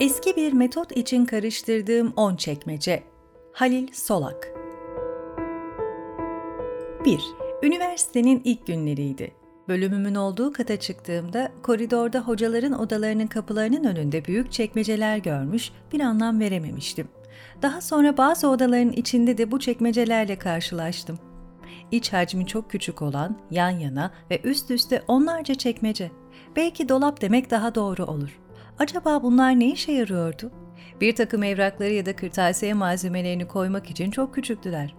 Eski bir metot için karıştırdığım 10 çekmece. Halil Solak 1. Üniversitenin ilk günleriydi. Bölümümün olduğu kata çıktığımda koridorda hocaların odalarının kapılarının önünde büyük çekmeceler görmüş, bir anlam verememiştim. Daha sonra bazı odaların içinde de bu çekmecelerle karşılaştım. İç hacmi çok küçük olan, yan yana ve üst üste onlarca çekmece. Belki dolap demek daha doğru olur. Acaba bunlar ne işe yarıyordu? Bir takım evrakları ya da kırtasiye malzemelerini koymak için çok küçüktüler.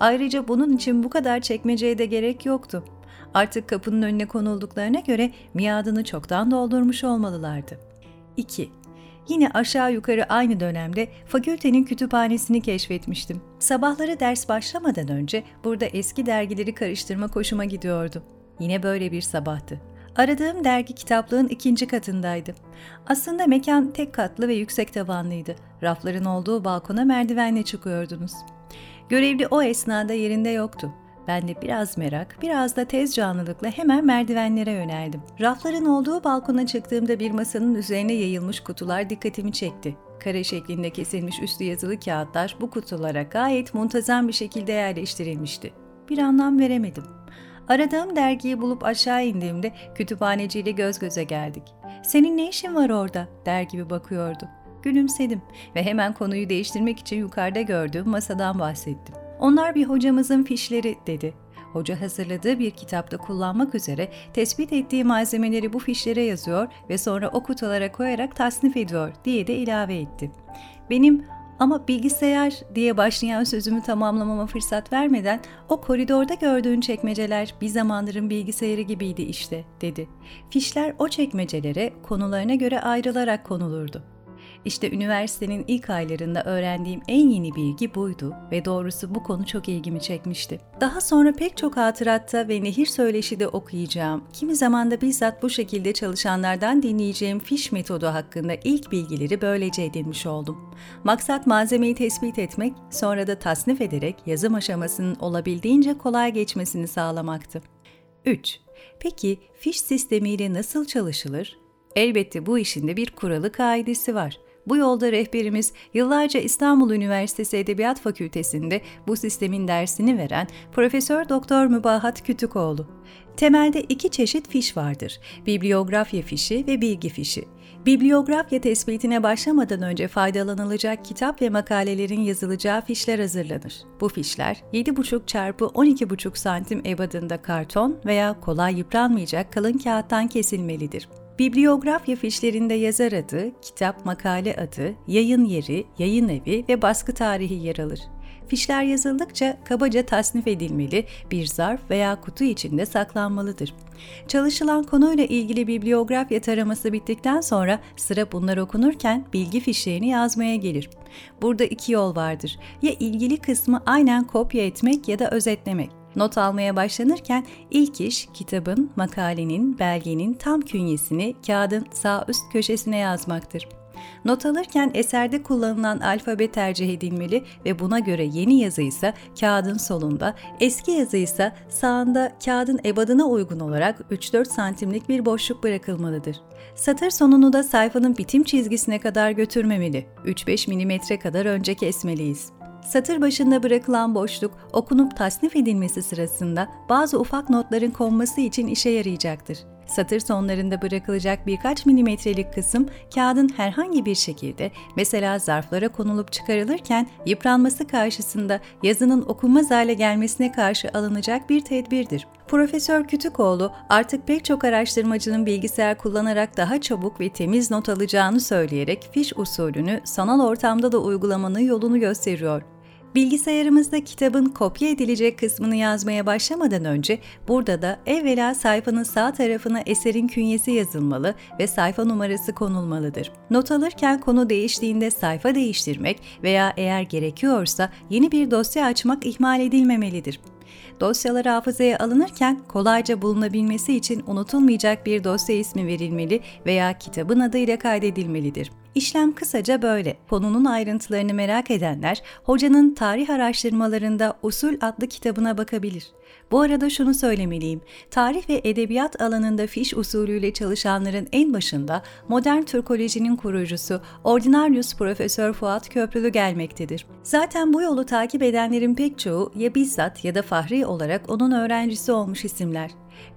Ayrıca bunun için bu kadar çekmeceye de gerek yoktu. Artık kapının önüne konulduklarına göre miadını çoktan doldurmuş olmalılardı. 2. Yine aşağı yukarı aynı dönemde fakültenin kütüphanesini keşfetmiştim. Sabahları ders başlamadan önce burada eski dergileri karıştırma hoşuma gidiyordu. Yine böyle bir sabahtı. Aradığım dergi kitaplığın ikinci katındaydı. Aslında mekan tek katlı ve yüksek tavanlıydı. Rafların olduğu balkona merdivenle çıkıyordunuz. Görevli o esnada yerinde yoktu. Ben de biraz merak, biraz da tez canlılıkla hemen merdivenlere yöneldim. Rafların olduğu balkona çıktığımda bir masanın üzerine yayılmış kutular dikkatimi çekti. Kare şeklinde kesilmiş üstü yazılı kağıtlar bu kutulara gayet muntazam bir şekilde yerleştirilmişti. Bir anlam veremedim. Aradığım dergiyi bulup aşağı indiğimde kütüphaneciyle göz göze geldik. ''Senin ne işin var orada?'' der gibi bakıyordu. Gülümsedim ve hemen konuyu değiştirmek için yukarıda gördüğüm masadan bahsettim. Onlar bir hocamızın fişleri dedi. Hoca hazırladığı bir kitapta kullanmak üzere tespit ettiği malzemeleri bu fişlere yazıyor ve sonra o kutulara koyarak tasnif ediyor diye de ilave etti. Benim ama bilgisayar diye başlayan sözümü tamamlamama fırsat vermeden o koridorda gördüğün çekmeceler bir zamanların bilgisayarı gibiydi işte dedi. Fişler o çekmecelere konularına göre ayrılarak konulurdu. İşte üniversitenin ilk aylarında öğrendiğim en yeni bilgi buydu ve doğrusu bu konu çok ilgimi çekmişti. Daha sonra pek çok hatıratta ve nehir söyleşi de okuyacağım, kimi zaman da bizzat bu şekilde çalışanlardan dinleyeceğim fiş metodu hakkında ilk bilgileri böylece edinmiş oldum. Maksat malzemeyi tespit etmek, sonra da tasnif ederek yazım aşamasının olabildiğince kolay geçmesini sağlamaktı. 3. Peki fiş sistemiyle nasıl çalışılır? Elbette bu işinde bir kuralı kaidesi var. Bu yolda rehberimiz yıllarca İstanbul Üniversitesi Edebiyat Fakültesi'nde bu sistemin dersini veren Profesör Doktor Mübahat Kütükoğlu. Temelde iki çeşit fiş vardır. Bibliografya fişi ve bilgi fişi. Bibliografya tespitine başlamadan önce faydalanılacak kitap ve makalelerin yazılacağı fişler hazırlanır. Bu fişler 7,5 çarpı 12,5 santim ebadında karton veya kolay yıpranmayacak kalın kağıttan kesilmelidir. Bibliografya fişlerinde yazar adı, kitap makale adı, yayın yeri, yayın evi ve baskı tarihi yer alır. Fişler yazıldıkça kabaca tasnif edilmeli, bir zarf veya kutu içinde saklanmalıdır. Çalışılan konuyla ilgili bibliografya taraması bittikten sonra sıra bunlar okunurken bilgi fişlerini yazmaya gelir. Burada iki yol vardır. Ya ilgili kısmı aynen kopya etmek ya da özetlemek. Not almaya başlanırken ilk iş kitabın, makalenin, belgenin tam künyesini kağıdın sağ üst köşesine yazmaktır. Not alırken eserde kullanılan alfabe tercih edilmeli ve buna göre yeni yazıysa kağıdın solunda, eski yazıysa sağında kağıdın ebadına uygun olarak 3-4 santimlik bir boşluk bırakılmalıdır. Satır sonunu da sayfanın bitim çizgisine kadar götürmemeli, 3-5 mm kadar önce kesmeliyiz. Satır başında bırakılan boşluk okunup tasnif edilmesi sırasında bazı ufak notların konması için işe yarayacaktır. Satır sonlarında bırakılacak birkaç milimetrelik kısım kağıdın herhangi bir şekilde mesela zarflara konulup çıkarılırken yıpranması karşısında yazının okunmaz hale gelmesine karşı alınacak bir tedbirdir. Profesör Kütükoğlu artık pek çok araştırmacının bilgisayar kullanarak daha çabuk ve temiz not alacağını söyleyerek fiş usulünü sanal ortamda da uygulamanın yolunu gösteriyor. Bilgisayarımızda kitabın kopya edilecek kısmını yazmaya başlamadan önce burada da evvela sayfanın sağ tarafına eserin künyesi yazılmalı ve sayfa numarası konulmalıdır. Not alırken konu değiştiğinde sayfa değiştirmek veya eğer gerekiyorsa yeni bir dosya açmak ihmal edilmemelidir. Dosyalar hafızaya alınırken kolayca bulunabilmesi için unutulmayacak bir dosya ismi verilmeli veya kitabın adıyla kaydedilmelidir. İşlem kısaca böyle. Konunun ayrıntılarını merak edenler hocanın tarih araştırmalarında Usul adlı kitabına bakabilir. Bu arada şunu söylemeliyim. Tarih ve edebiyat alanında fiş usulüyle çalışanların en başında modern Türkolojinin kurucusu Ordinarius Profesör Fuat Köprülü gelmektedir. Zaten bu yolu takip edenlerin pek çoğu ya bizzat ya da fahri olarak onun öğrencisi olmuş isimler.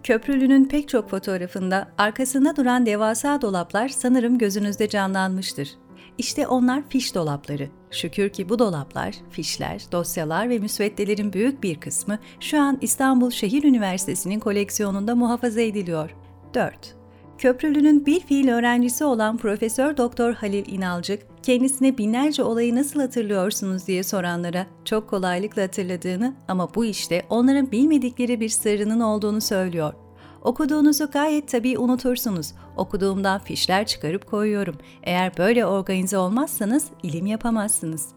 Köprülünün pek çok fotoğrafında arkasında duran devasa dolaplar sanırım gözünüzde canlanmıştır. İşte onlar fiş dolapları. Şükür ki bu dolaplar, fişler, dosyalar ve müsveddelerin büyük bir kısmı şu an İstanbul Şehir Üniversitesi'nin koleksiyonunda muhafaza ediliyor. 4. Köprülü'nün bir fiil öğrencisi olan Profesör Doktor Halil İnalcık, kendisine binlerce olayı nasıl hatırlıyorsunuz diye soranlara çok kolaylıkla hatırladığını ama bu işte onların bilmedikleri bir sırrının olduğunu söylüyor. Okuduğunuzu gayet tabii unutursunuz. Okuduğumdan fişler çıkarıp koyuyorum. Eğer böyle organize olmazsanız ilim yapamazsınız.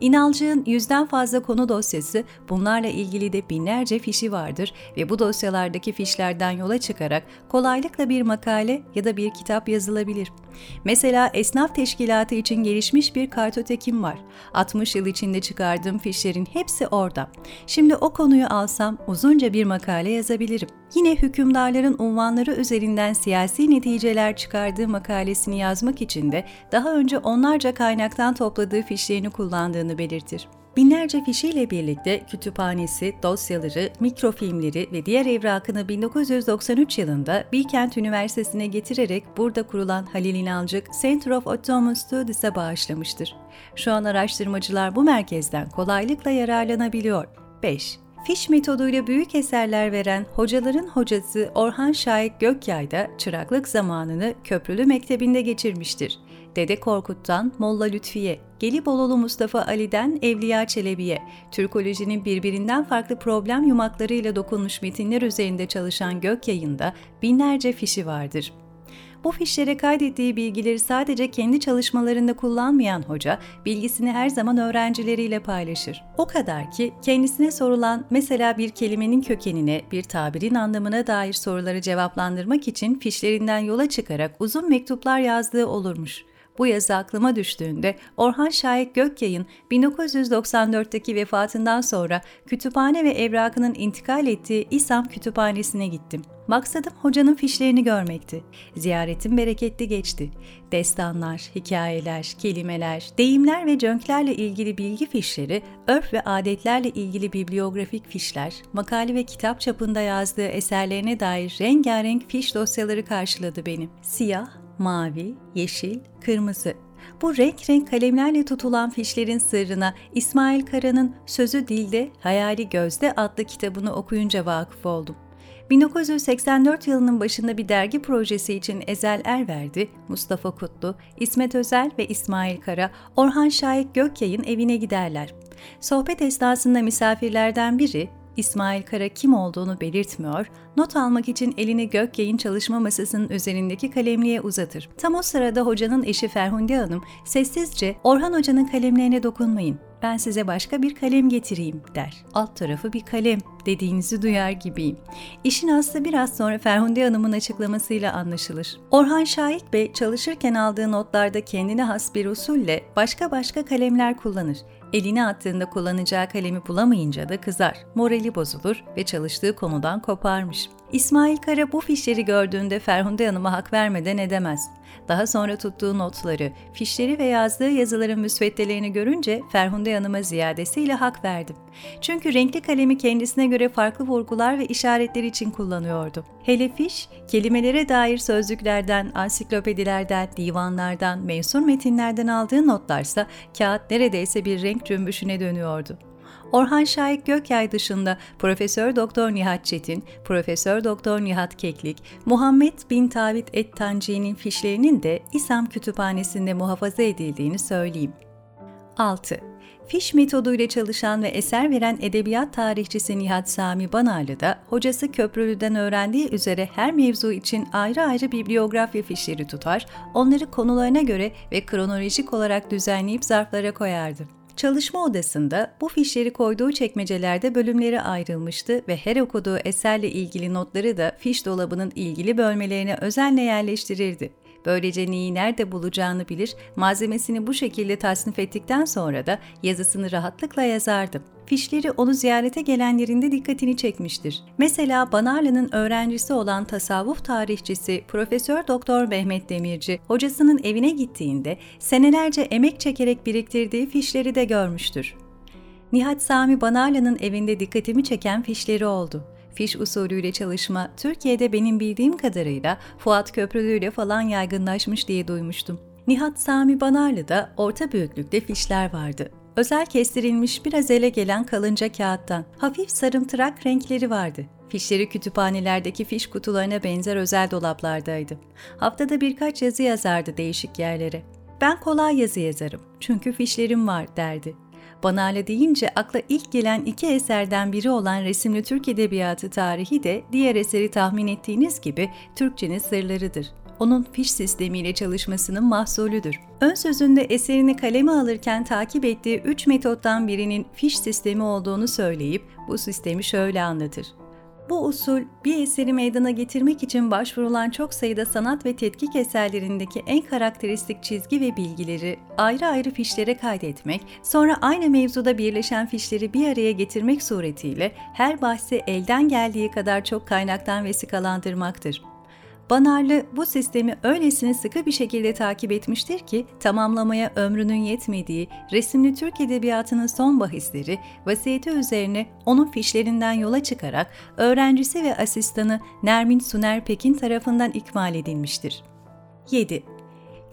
İnalcı'nın yüzden fazla konu dosyası, bunlarla ilgili de binlerce fişi vardır ve bu dosyalardaki fişlerden yola çıkarak kolaylıkla bir makale ya da bir kitap yazılabilir. Mesela esnaf teşkilatı için gelişmiş bir kartotekim var. 60 yıl içinde çıkardığım fişlerin hepsi orada. Şimdi o konuyu alsam uzunca bir makale yazabilirim. Yine hükümdarların unvanları üzerinden siyasi neticeler çıkardığı makalesini yazmak için de daha önce onlarca kaynaktan topladığı fişlerini kullandığını belirtir. Binlerce fişiyle birlikte kütüphanesi, dosyaları, mikrofilmleri ve diğer evrakını 1993 yılında Bilkent Üniversitesi'ne getirerek burada kurulan Halil İnancık Center of Ottoman Studies'e bağışlamıştır. Şu an araştırmacılar bu merkezden kolaylıkla yararlanabiliyor. 5. Fiş metoduyla büyük eserler veren hocaların hocası Orhan Şahik Gökyay da çıraklık zamanını Köprülü Mektebi'nde geçirmiştir. Dede Korkut'tan Molla Lütfiye, Gelibolulu Mustafa Ali'den Evliya Çelebi'ye, Türkolojinin birbirinden farklı problem yumaklarıyla dokunmuş metinler üzerinde çalışan Gökyay'ında binlerce fişi vardır. Bu fişlere kaydettiği bilgileri sadece kendi çalışmalarında kullanmayan hoca, bilgisini her zaman öğrencileriyle paylaşır. O kadar ki kendisine sorulan mesela bir kelimenin kökenine, bir tabirin anlamına dair soruları cevaplandırmak için fişlerinden yola çıkarak uzun mektuplar yazdığı olurmuş. Bu yazı aklıma düştüğünde Orhan Şahik Gökyay'ın 1994'teki vefatından sonra kütüphane ve evrakının intikal ettiği İSAM Kütüphanesi'ne gittim. Maksadım hocanın fişlerini görmekti. Ziyaretim bereketli geçti. Destanlar, hikayeler, kelimeler, deyimler ve cönklerle ilgili bilgi fişleri, örf ve adetlerle ilgili bibliografik fişler, makale ve kitap çapında yazdığı eserlerine dair rengarenk fiş dosyaları karşıladı beni. Siyah, mavi, yeşil, kırmızı. Bu renk renk kalemlerle tutulan fişlerin sırrına İsmail Kara'nın Sözü Dilde, Hayali Gözde adlı kitabını okuyunca vakıf oldum. 1984 yılının başında bir dergi projesi için Ezel Erverdi, Mustafa Kutlu, İsmet Özel ve İsmail Kara, Orhan Şahik Gökyay'ın evine giderler. Sohbet esnasında misafirlerden biri, İsmail Kara kim olduğunu belirtmiyor, not almak için elini Gökyay'ın çalışma masasının üzerindeki kalemliğe uzatır. Tam o sırada hocanın eşi Ferhunde Hanım sessizce Orhan Hoca'nın kalemlerine dokunmayın, ben size başka bir kalem getireyim der. Alt tarafı bir kalem dediğinizi duyar gibiyim. İşin aslı biraz sonra Ferhunde Hanım'ın açıklamasıyla anlaşılır. Orhan Şahik Bey çalışırken aldığı notlarda kendine has bir usulle başka başka kalemler kullanır. Eline attığında kullanacağı kalemi bulamayınca da kızar. Morali bozulur ve çalıştığı konudan koparmış. İsmail Kara bu fişleri gördüğünde Ferhunde Hanım'a hak vermeden edemez. Daha sonra tuttuğu notları, fişleri ve yazdığı yazıların müsveddelerini görünce Ferhunde Hanım'a ziyadesiyle hak verdim. Çünkü renkli kalemi kendisine göre farklı vurgular ve işaretler için kullanıyordu. Hele fiş, kelimelere dair sözlüklerden, ansiklopedilerden, divanlardan, mensur metinlerden aldığı notlarsa kağıt neredeyse bir renk cümbüşüne dönüyordu. Orhan Şahik Gökyay dışında Profesör Doktor Nihat Çetin, Profesör Doktor Nihat Keklik, Muhammed bin Tavit Et-Tanci'nin fişlerinin de İSAM kütüphanesinde muhafaza edildiğini söyleyeyim. 6. Fiş metoduyla çalışan ve eser veren edebiyat tarihçisi Nihat Sami Banarlı da hocası Köprülü'den öğrendiği üzere her mevzu için ayrı ayrı bibliografya fişleri tutar, onları konularına göre ve kronolojik olarak düzenleyip zarflara koyardı. Çalışma odasında bu fişleri koyduğu çekmecelerde bölümleri ayrılmıştı ve her okuduğu eserle ilgili notları da fiş dolabının ilgili bölmelerine özenle yerleştirirdi. Böylece neyi nerede bulacağını bilir, malzemesini bu şekilde tasnif ettikten sonra da yazısını rahatlıkla yazardım. Fişleri onu ziyarete gelenlerin de dikkatini çekmiştir. Mesela Banarlı'nın öğrencisi olan tasavvuf tarihçisi Profesör Doktor Mehmet Demirci, hocasının evine gittiğinde senelerce emek çekerek biriktirdiği fişleri de görmüştür. Nihat Sami Banarlı'nın evinde dikkatimi çeken fişleri oldu. Fiş usulüyle çalışma Türkiye'de benim bildiğim kadarıyla Fuat Köprülü ile falan yaygınlaşmış diye duymuştum. Nihat Sami Banarlı'da orta büyüklükte fişler vardı. Özel kestirilmiş biraz ele gelen kalınca kağıttan. Hafif sarımtırak renkleri vardı. Fişleri kütüphanelerdeki fiş kutularına benzer özel dolaplardaydı. Haftada birkaç yazı yazardı değişik yerlere. Ben kolay yazı yazarım çünkü fişlerim var derdi. Banale deyince akla ilk gelen iki eserden biri olan resimli Türk Edebiyatı tarihi de diğer eseri tahmin ettiğiniz gibi Türkçenin sırlarıdır. Onun fiş sistemiyle çalışmasının mahsulüdür. Ön sözünde eserini kaleme alırken takip ettiği üç metottan birinin fiş sistemi olduğunu söyleyip bu sistemi şöyle anlatır. Bu usul bir eseri meydana getirmek için başvurulan çok sayıda sanat ve tetkik eserlerindeki en karakteristik çizgi ve bilgileri ayrı ayrı fişlere kaydetmek, sonra aynı mevzuda birleşen fişleri bir araya getirmek suretiyle her bahsi elden geldiği kadar çok kaynaktan vesikalandırmaktır. Banarlı bu sistemi öylesine sıkı bir şekilde takip etmiştir ki tamamlamaya ömrünün yetmediği resimli Türk Edebiyatı'nın son bahisleri vasiyeti üzerine onun fişlerinden yola çıkarak öğrencisi ve asistanı Nermin Suner Pekin tarafından ikmal edilmiştir. 7.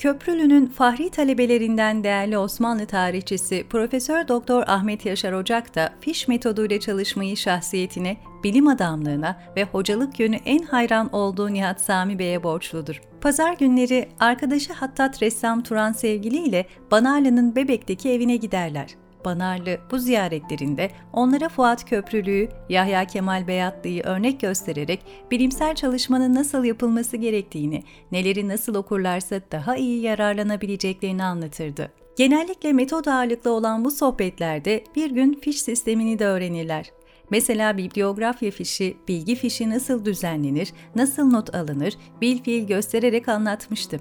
Köprülü'nün fahri talebelerinden değerli Osmanlı tarihçisi Profesör Doktor Ahmet Yaşar Ocak da fiş metoduyla çalışmayı şahsiyetine, bilim adamlığına ve hocalık yönü en hayran olduğu Nihat Sami Bey'e borçludur. Pazar günleri arkadaşı Hattat ressam Turan Sevgili ile Banarlı'nın Bebek'teki evine giderler. Banarlı bu ziyaretlerinde onlara Fuat Köprülü'yü, Yahya Kemal Beyatlı'yı örnek göstererek bilimsel çalışmanın nasıl yapılması gerektiğini, neleri nasıl okurlarsa daha iyi yararlanabileceklerini anlatırdı. Genellikle metod ağırlıklı olan bu sohbetlerde bir gün fiş sistemini de öğrenirler. Mesela bibliografya fişi, bilgi fişi nasıl düzenlenir, nasıl not alınır, bil fiil göstererek anlatmıştı.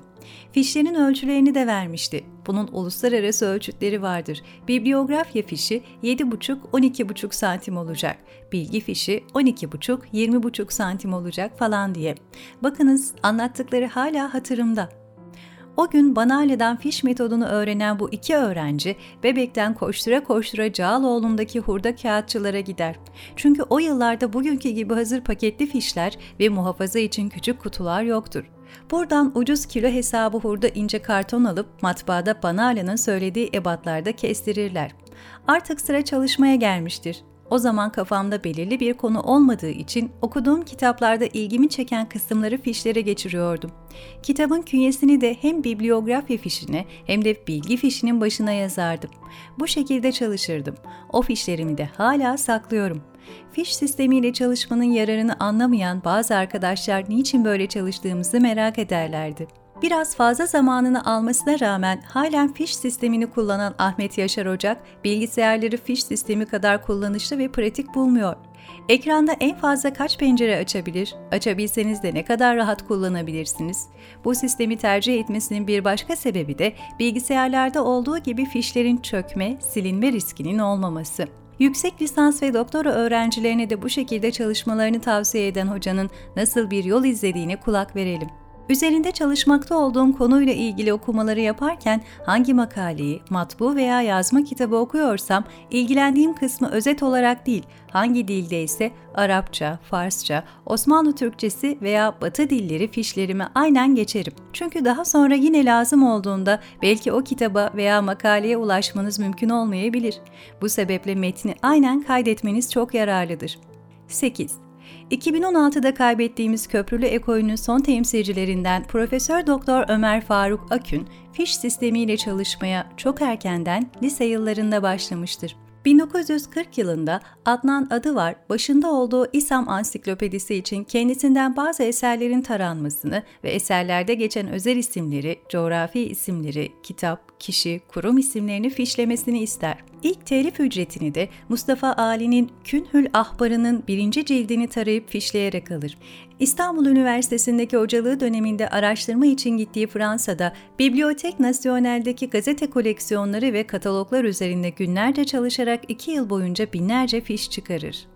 Fişlerin ölçülerini de vermişti. Bunun uluslararası ölçütleri vardır. Bibliografya fişi 7,5-12,5 santim olacak. Bilgi fişi 12,5-20,5 santim olacak falan diye. Bakınız anlattıkları hala hatırımda. O gün Banale'den fiş metodunu öğrenen bu iki öğrenci bebekten koştura koştura Cağaloğlu'ndaki hurda kağıtçılara gider. Çünkü o yıllarda bugünkü gibi hazır paketli fişler ve muhafaza için küçük kutular yoktur. Buradan ucuz kilo hesabı hurda ince karton alıp matbaada Banale'nin söylediği ebatlarda kestirirler. Artık sıra çalışmaya gelmiştir. O zaman kafamda belirli bir konu olmadığı için okuduğum kitaplarda ilgimi çeken kısımları fişlere geçiriyordum. Kitabın künyesini de hem bibliografya fişine hem de bilgi fişinin başına yazardım. Bu şekilde çalışırdım. O fişlerimi de hala saklıyorum. Fiş sistemiyle çalışmanın yararını anlamayan bazı arkadaşlar niçin böyle çalıştığımızı merak ederlerdi. Biraz fazla zamanını almasına rağmen halen fiş sistemini kullanan Ahmet Yaşar Ocak, bilgisayarları fiş sistemi kadar kullanışlı ve pratik bulmuyor. Ekranda en fazla kaç pencere açabilir? Açabilseniz de ne kadar rahat kullanabilirsiniz? Bu sistemi tercih etmesinin bir başka sebebi de bilgisayarlarda olduğu gibi fişlerin çökme, silinme riskinin olmaması. Yüksek lisans ve doktora öğrencilerine de bu şekilde çalışmalarını tavsiye eden hocanın nasıl bir yol izlediğine kulak verelim. Üzerinde çalışmakta olduğum konuyla ilgili okumaları yaparken hangi makaleyi, matbu veya yazma kitabı okuyorsam ilgilendiğim kısmı özet olarak değil, hangi dilde ise Arapça, Farsça, Osmanlı Türkçesi veya Batı dilleri fişlerime aynen geçerim. Çünkü daha sonra yine lazım olduğunda belki o kitaba veya makaleye ulaşmanız mümkün olmayabilir. Bu sebeple metni aynen kaydetmeniz çok yararlıdır. 8. 2016'da kaybettiğimiz köprülü ekolünün son temsilcilerinden Profesör Doktor Ömer Faruk Akün, fiş sistemiyle çalışmaya çok erkenden lise yıllarında başlamıştır. 1940 yılında Adnan adı var başında olduğu İslam Ansiklopedisi için kendisinden bazı eserlerin taranmasını ve eserlerde geçen özel isimleri, coğrafi isimleri, kitap, kişi, kurum isimlerini fişlemesini ister. İlk telif ücretini de Mustafa Ali'nin Künhül Ahbarı'nın birinci cildini tarayıp fişleyerek alır. İstanbul Üniversitesi'ndeki hocalığı döneminde araştırma için gittiği Fransa'da Bibliotek Nasyonel'deki gazete koleksiyonları ve kataloglar üzerinde günlerce çalışarak iki yıl boyunca binlerce fiş çıkarır.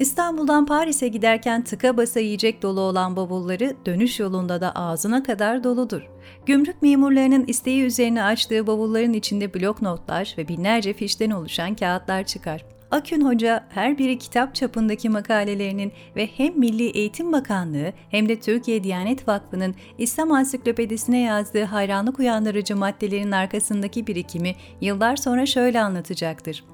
İstanbul'dan Paris'e giderken tıka basa yiyecek dolu olan bavulları dönüş yolunda da ağzına kadar doludur. Gümrük memurlarının isteği üzerine açtığı bavulların içinde blok notlar ve binlerce fişten oluşan kağıtlar çıkar. Akün Hoca her biri kitap çapındaki makalelerinin ve hem Milli Eğitim Bakanlığı hem de Türkiye Diyanet Vakfı'nın İslam Ansiklopedisine yazdığı hayranlık uyandırıcı maddelerin arkasındaki birikimi yıllar sonra şöyle anlatacaktır.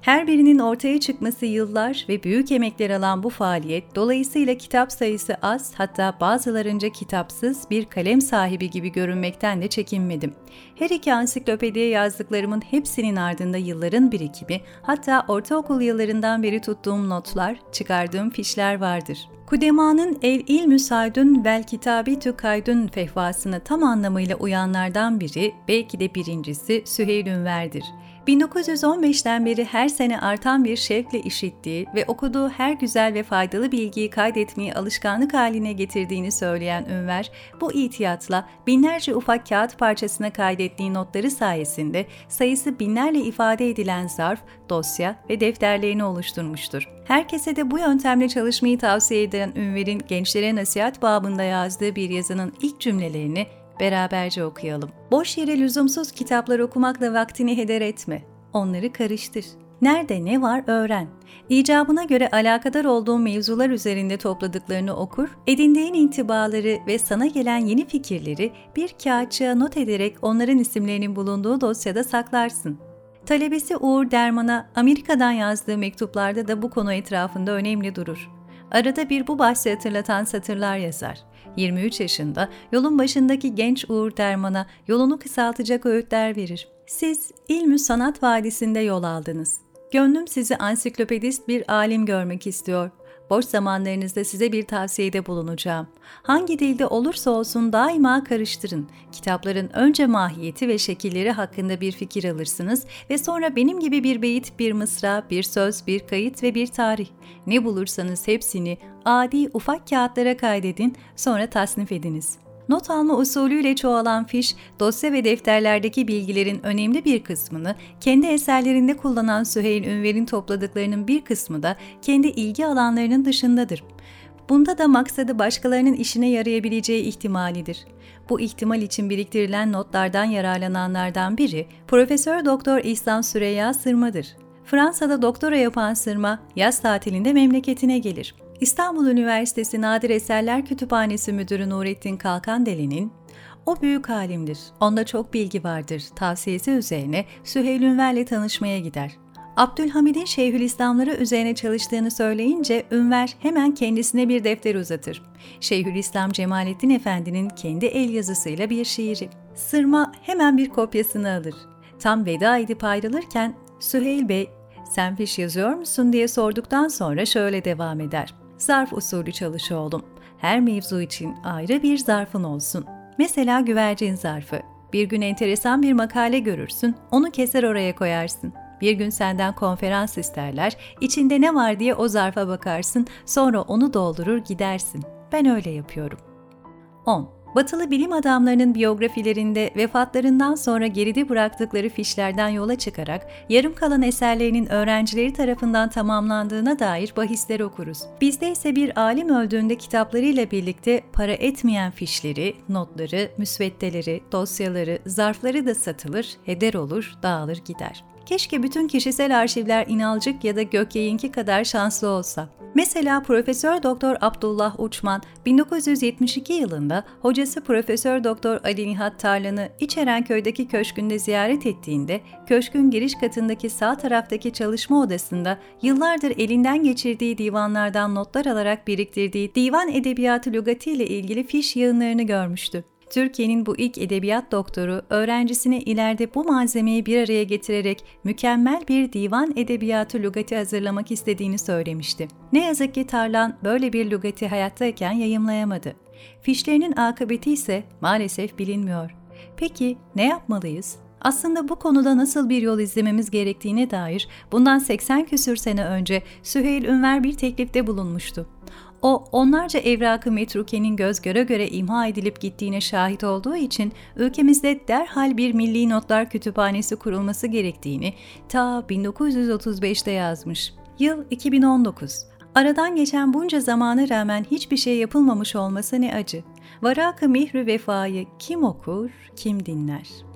Her birinin ortaya çıkması yıllar ve büyük emekler alan bu faaliyet dolayısıyla kitap sayısı az hatta bazılarınca kitapsız bir kalem sahibi gibi görünmekten de çekinmedim. Her iki ansiklopediye yazdıklarımın hepsinin ardında yılların birikimi hatta ortaokul yıllarından beri tuttuğum notlar, çıkardığım fişler vardır. Kudema'nın El İlmü Saydun vel Kitabitü Kaydun fehvasını tam anlamıyla uyanlardan biri, belki de birincisi Süheyl Ünver'dir. 1915'ten beri her sene artan bir şevkle işittiği ve okuduğu her güzel ve faydalı bilgiyi kaydetmeyi alışkanlık haline getirdiğini söyleyen Ünver, bu itiyatla binlerce ufak kağıt parçasına kaydettiği notları sayesinde sayısı binlerle ifade edilen zarf, dosya ve defterlerini oluşturmuştur. Herkese de bu yöntemle çalışmayı tavsiye eden Ünver'in gençlere nasihat babında yazdığı bir yazının ilk cümlelerini Beraberce okuyalım. Boş yere lüzumsuz kitaplar okumakla vaktini heder etme. Onları karıştır. Nerede ne var öğren. İcabına göre alakadar olduğun mevzular üzerinde topladıklarını okur, edindiğin intibaları ve sana gelen yeni fikirleri bir kağıtçığa not ederek onların isimlerinin bulunduğu dosyada saklarsın. Talebesi Uğur Derman'a Amerika'dan yazdığı mektuplarda da bu konu etrafında önemli durur. Arada bir bu bahsi hatırlatan satırlar yazar. 23 yaşında yolun başındaki genç Uğur Derman'a yolunu kısaltacak öğütler verir. Siz İlmü Sanat Vadisi'nde yol aldınız. Gönlüm sizi ansiklopedist bir alim görmek istiyor. Boş zamanlarınızda size bir tavsiyede bulunacağım. Hangi dilde olursa olsun daima karıştırın. Kitapların önce mahiyeti ve şekilleri hakkında bir fikir alırsınız ve sonra benim gibi bir beyit, bir mısra, bir söz, bir kayıt ve bir tarih. Ne bulursanız hepsini adi ufak kağıtlara kaydedin, sonra tasnif ediniz.'' Not alma usulüyle çoğalan fiş, dosya ve defterlerdeki bilgilerin önemli bir kısmını kendi eserlerinde kullanan Süheyl Ünver'in topladıklarının bir kısmı da kendi ilgi alanlarının dışındadır. Bunda da maksadı başkalarının işine yarayabileceği ihtimalidir. Bu ihtimal için biriktirilen notlardan yararlananlardan biri Profesör Doktor İhsan Süreyya Sırma'dır. Fransa'da doktora yapan Sırma yaz tatilinde memleketine gelir. İstanbul Üniversitesi Nadir Eserler Kütüphanesi Müdürü Nurettin Kalkandeli'nin o büyük alimdir, onda çok bilgi vardır tavsiyesi üzerine Süheyl Ünver'le tanışmaya gider. Abdülhamid'in Şeyhülislamları üzerine çalıştığını söyleyince Ünver hemen kendisine bir defter uzatır. Şeyhülislam Cemalettin Efendi'nin kendi el yazısıyla bir şiiri. Sırma hemen bir kopyasını alır. Tam veda edip ayrılırken Süheyl Bey, sen fiş yazıyor musun diye sorduktan sonra şöyle devam eder. Zarf usulü çalış. Her mevzu için ayrı bir zarfın olsun. Mesela güvercin zarfı. Bir gün enteresan bir makale görürsün, onu keser oraya koyarsın. Bir gün senden konferans isterler, içinde ne var diye o zarfa bakarsın, sonra onu doldurur gidersin. Ben öyle yapıyorum. 10. Batılı bilim adamlarının biyografilerinde vefatlarından sonra geride bıraktıkları fişlerden yola çıkarak yarım kalan eserlerinin öğrencileri tarafından tamamlandığına dair bahisler okuruz. Bizde ise bir alim öldüğünde kitaplarıyla birlikte para etmeyen fişleri, notları, müsveddeleri, dosyaları, zarfları da satılır, heder olur, dağılır gider. Keşke bütün kişisel arşivler İnalcık ya da Gökyayınki kadar şanslı olsa. Mesela Profesör Doktor Abdullah Uçman 1972 yılında hocası Profesör Doktor Ali Nihat Tarlan'ı İçerenköy'deki köşkünde ziyaret ettiğinde köşkün giriş katındaki sağ taraftaki çalışma odasında yıllardır elinden geçirdiği divanlardan notlar alarak biriktirdiği divan edebiyatı lügati ile ilgili fiş yığınlarını görmüştü. Türkiye'nin bu ilk edebiyat doktoru öğrencisine ileride bu malzemeyi bir araya getirerek mükemmel bir divan edebiyatı lügati hazırlamak istediğini söylemişti. Ne yazık ki Tarlan böyle bir lügati hayattayken yayımlayamadı. Fişlerinin akıbeti ise maalesef bilinmiyor. Peki ne yapmalıyız? Aslında bu konuda nasıl bir yol izlememiz gerektiğine dair bundan 80 küsür sene önce Süheyl Ünver bir teklifte bulunmuştu. O onlarca evrakı metrukenin göz göre göre imha edilip gittiğine şahit olduğu için ülkemizde derhal bir milli notlar kütüphanesi kurulması gerektiğini ta 1935'te yazmış. Yıl 2019. Aradan geçen bunca zamana rağmen hiçbir şey yapılmamış olması ne acı. Varak-ı mihri vefayı kim okur, kim dinler?''